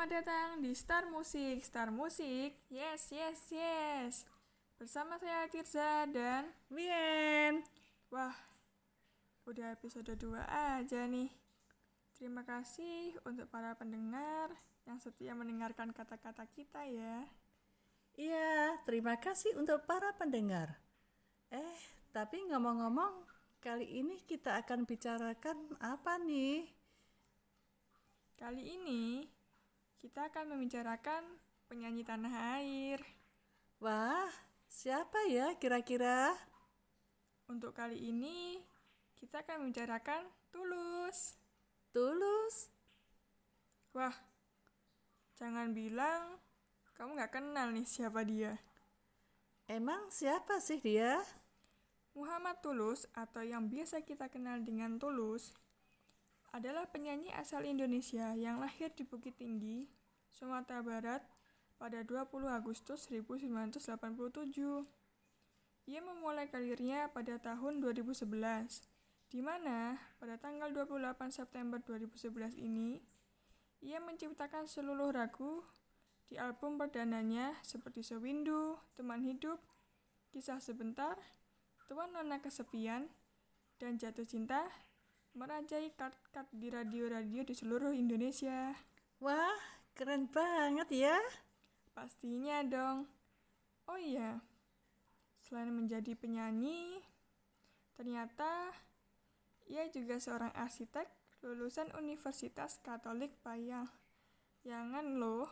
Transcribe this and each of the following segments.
Selamat datang di Star Musik. Star Musik, yes, yes, yes. Bersama saya Tirza dan Mien. wah, udah episode 2 aja nih. Terima kasih untuk para pendengar yang setia mendengarkan kata-kata kita ya. Iya, terima kasih untuk para pendengar. Eh, tapi ngomong-ngomong, kali ini kita akan bicarakan apa nih? Kali ini kita akan membicarakan penyanyi tanah air. Wah, siapa ya kira-kira? Untuk kali ini kita akan membicarakan Tulus. Tulus? Wah, jangan bilang kamu nggak kenal nih siapa dia. Emang siapa sih dia? Muhammad Tulus atau yang biasa kita kenal dengan Tulus adalah penyanyi asal Indonesia yang lahir di Bukit Tinggi, Sumatera Barat pada 20 Agustus 1987. Ia memulai karirnya pada tahun 2011, di mana pada tanggal 28 September 2011 ini, ia menciptakan seluruh lagu di album perdananya seperti Sewindu, Teman Hidup, Kisah Sebentar, Tuan Nona Kesepian, dan Jatuh Cinta merajai kart-kart di radio-radio di seluruh Indonesia. Wah, keren banget ya. Pastinya dong. Oh iya, selain menjadi penyanyi, ternyata ia juga seorang arsitek lulusan Universitas Katolik Payang. Jangan loh.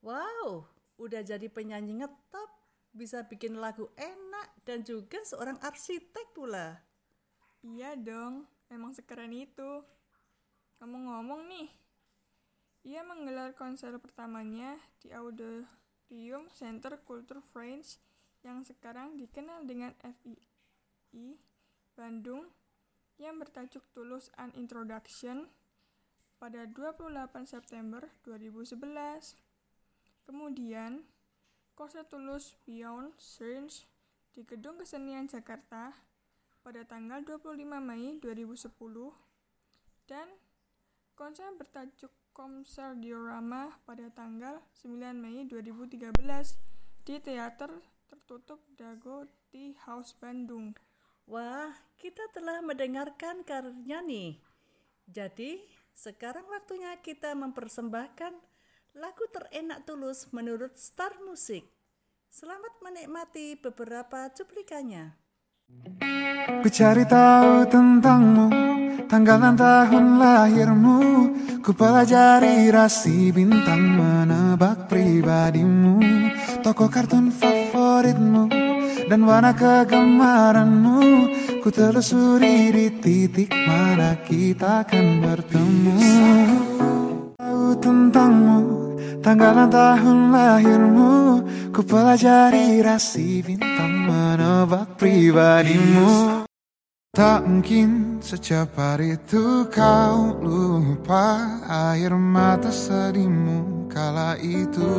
Wow, udah jadi penyanyi ngetop, bisa bikin lagu enak dan juga seorang arsitek pula. Iya dong, emang sekeren itu. Ngomong-ngomong nih, ia menggelar konser pertamanya di Auditorium Center Culture French yang sekarang dikenal dengan FII Bandung yang bertajuk Tulus An Introduction pada 28 September 2011. Kemudian, konser Tulus Beyond Strange di Gedung Kesenian Jakarta pada tanggal 25 Mei 2010 dan konser bertajuk Konser Diorama pada tanggal 9 Mei 2013 di Teater Tertutup Dago Tea House Bandung. Wah, kita telah mendengarkan karirnya nih. Jadi, sekarang waktunya kita mempersembahkan lagu terenak tulus menurut Star Music. Selamat menikmati beberapa cuplikannya. Ku cari tahu tentangmu Tanggal dan tahun lahirmu. Ku pelajari rasi bintang Menebak pribadimu. Toko kartun favoritmu Dan warna kegemaranmu. Ku telusuri di titik mana kita akan bertemu. Tahu tentangmu Tanggal dan tahun lahirmu Ku pelajari rasi bintang Menebak pribadimu. Tak mungkin secepat itu kau lupa Air mata sedihmu kala itu.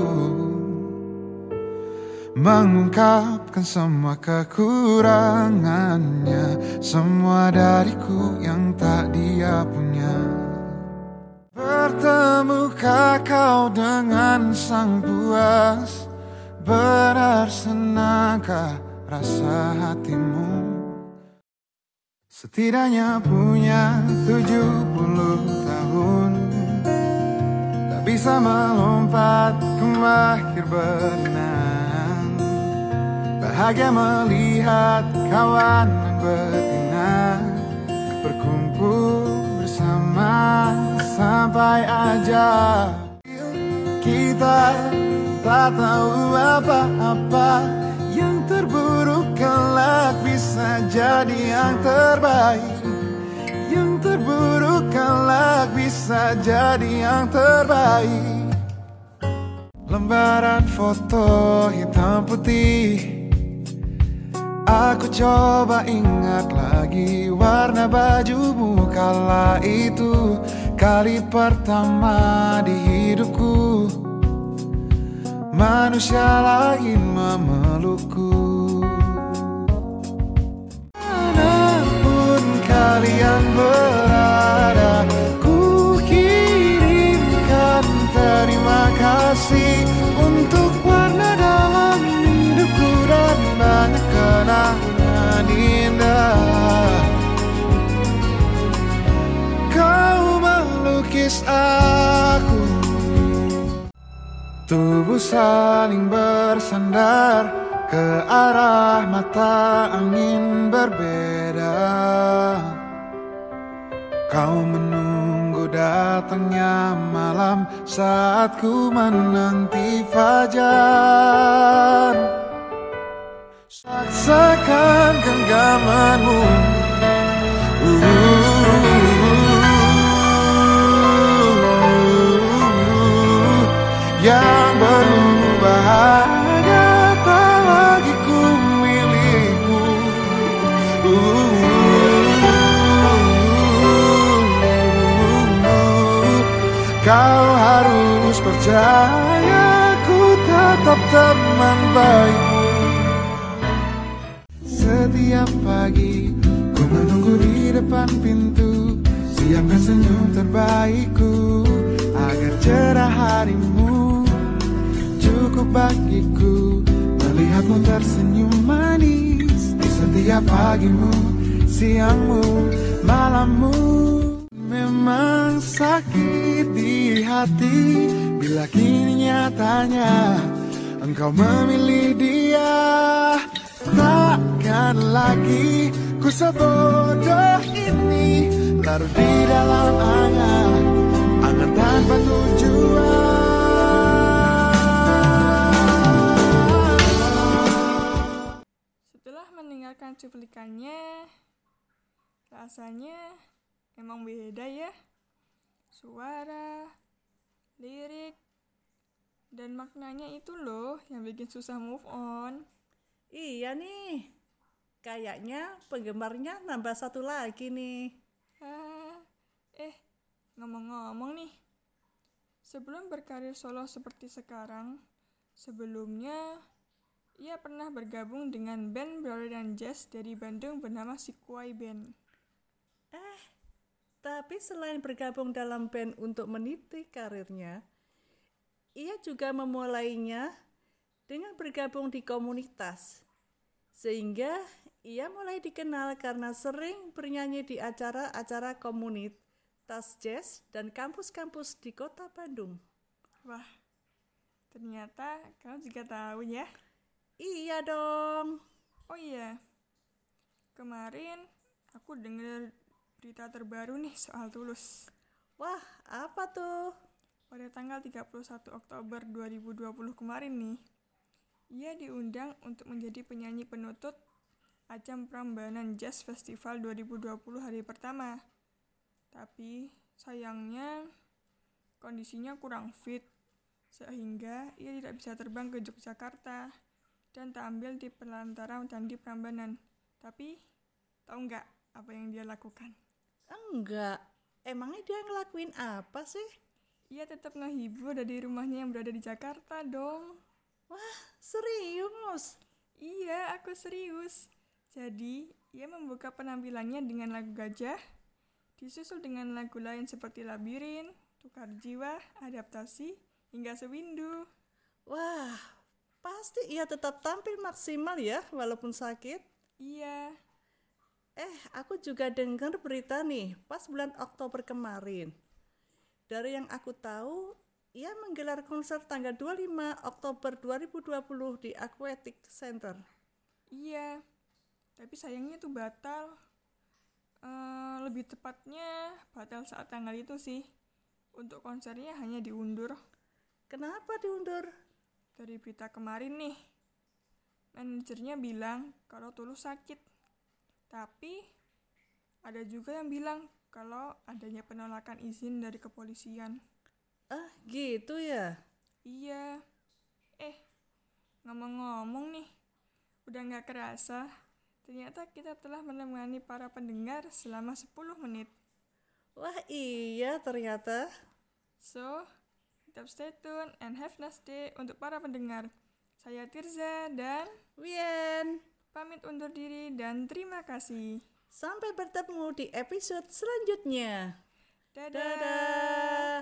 Mengungkapkan semua kekurangannya Semua dariku yang tak dia punya Bertemukah kau dengan sang puas Benar senangkah rasa hatimu? Setidaknya punya tujuh puluh tahun Tak bisa melompat ke akhir benang. Bahagia melihat kawan betina Berkumpul bersama sampai aja. Kita tak tahu apa-apa. Yang terburuk kelak bisa jadi yang terbaik. Yang terburuk kelak bisa jadi yang terbaik. Lembaran foto hitam putih. Aku coba ingat lagi warna bajumu kala itu Kali pertama di hidupku. Manusia lain memelukku. Mana pun kalian berada Tubuh saling bersandar Ke arah mata angin berbeda. Kau menunggu datangnya malam Saat ku menanti fajar. Saksakan genggamanmu Kau harus percaya ku tetap teman baikmu setiap pagi Ku menunggu di depan pintu. Siapkan senyum terbaikku Agar cerah harimu. Cukup bagiku Melihatmu tersenyum manis Di setiap pagimu Siangmu Malammu. Memang sakit hati Bila kini nyatanya Engkau memilih dia Takkan lagi ku sebodoh ini Larut di dalam angan Angan tanpa tujuan Setelah mendengarkan cuplikannya, rasanya emang beda ya. Suara, lirik, dan maknanya itu loh yang bikin susah move on. Iya nih. Kayaknya penggemarnya nambah satu lagi nih. Ah, eh, ngomong-ngomong nih. Sebelum berkarir solo seperti sekarang, sebelumnya ia pernah bergabung dengan band Brother dan Jazz dari Bandung bernama Sikuai Band. Tapi selain bergabung dalam band untuk meniti karirnya, ia juga memulainya dengan bergabung di komunitas. Sehingga ia mulai dikenal karena sering bernyanyi di acara-acara komunitas jazz dan kampus-kampus di kota Bandung. Wah, ternyata kamu juga tahu ya. Iya dong. Oh iya, kemarin aku dengar berita terbaru nih soal Tulus. Wah, apa tuh? Pada tanggal 31 Oktober 2020 kemarin nih, ia diundang untuk menjadi penyanyi penutup ajang Prambanan Jazz Festival 2020 hari pertama. Tapi sayangnya kondisinya kurang fit sehingga ia tidak bisa terbang ke Yogyakarta dan tampil di Perlantaran dan di Prambanan. Tapi tahu nggak apa yang dia lakukan? Enggak. Emangnya dia ngelakuin apa sih? Ia tetap ngehibur dari rumahnya yang berada di Jakarta dong. Wah, serius? Iya, aku serius. Jadi, ia membuka penampilannya dengan lagu Gajah, disusul dengan lagu lain seperti Labirin, Tukar Jiwa, Adaptasi, hingga Sewindu. Wah, pasti ia tetap tampil maksimal ya, walaupun sakit. Iya, Eh, aku juga dengar berita nih, pas bulan Oktober kemarin. Dari yang aku tahu, ia menggelar konser tanggal 25 Oktober 2020 di Aquatic Center. iya. Tapi sayangnya itu batal. Eh, lebih tepatnya batal saat tanggal itu sih. Untuk konsernya hanya diundur. Kenapa diundur? Dari berita kemarin nih, manajernya bilang kalau Tulus sakit. Tapi ada juga yang bilang kalau adanya penolakan izin dari kepolisian. Ah, gitu ya? Iya. Eh, ngomong-ngomong nih, udah nggak kerasa, ternyata kita telah menemani para pendengar selama 10 menit. Wah, iya ternyata. So, tetap stay tune and have nice day untuk para pendengar. Saya Tirza dan Wien, pamit undur diri dan terima kasih. sampai bertemu di episode selanjutnya. Dadah. Dadah.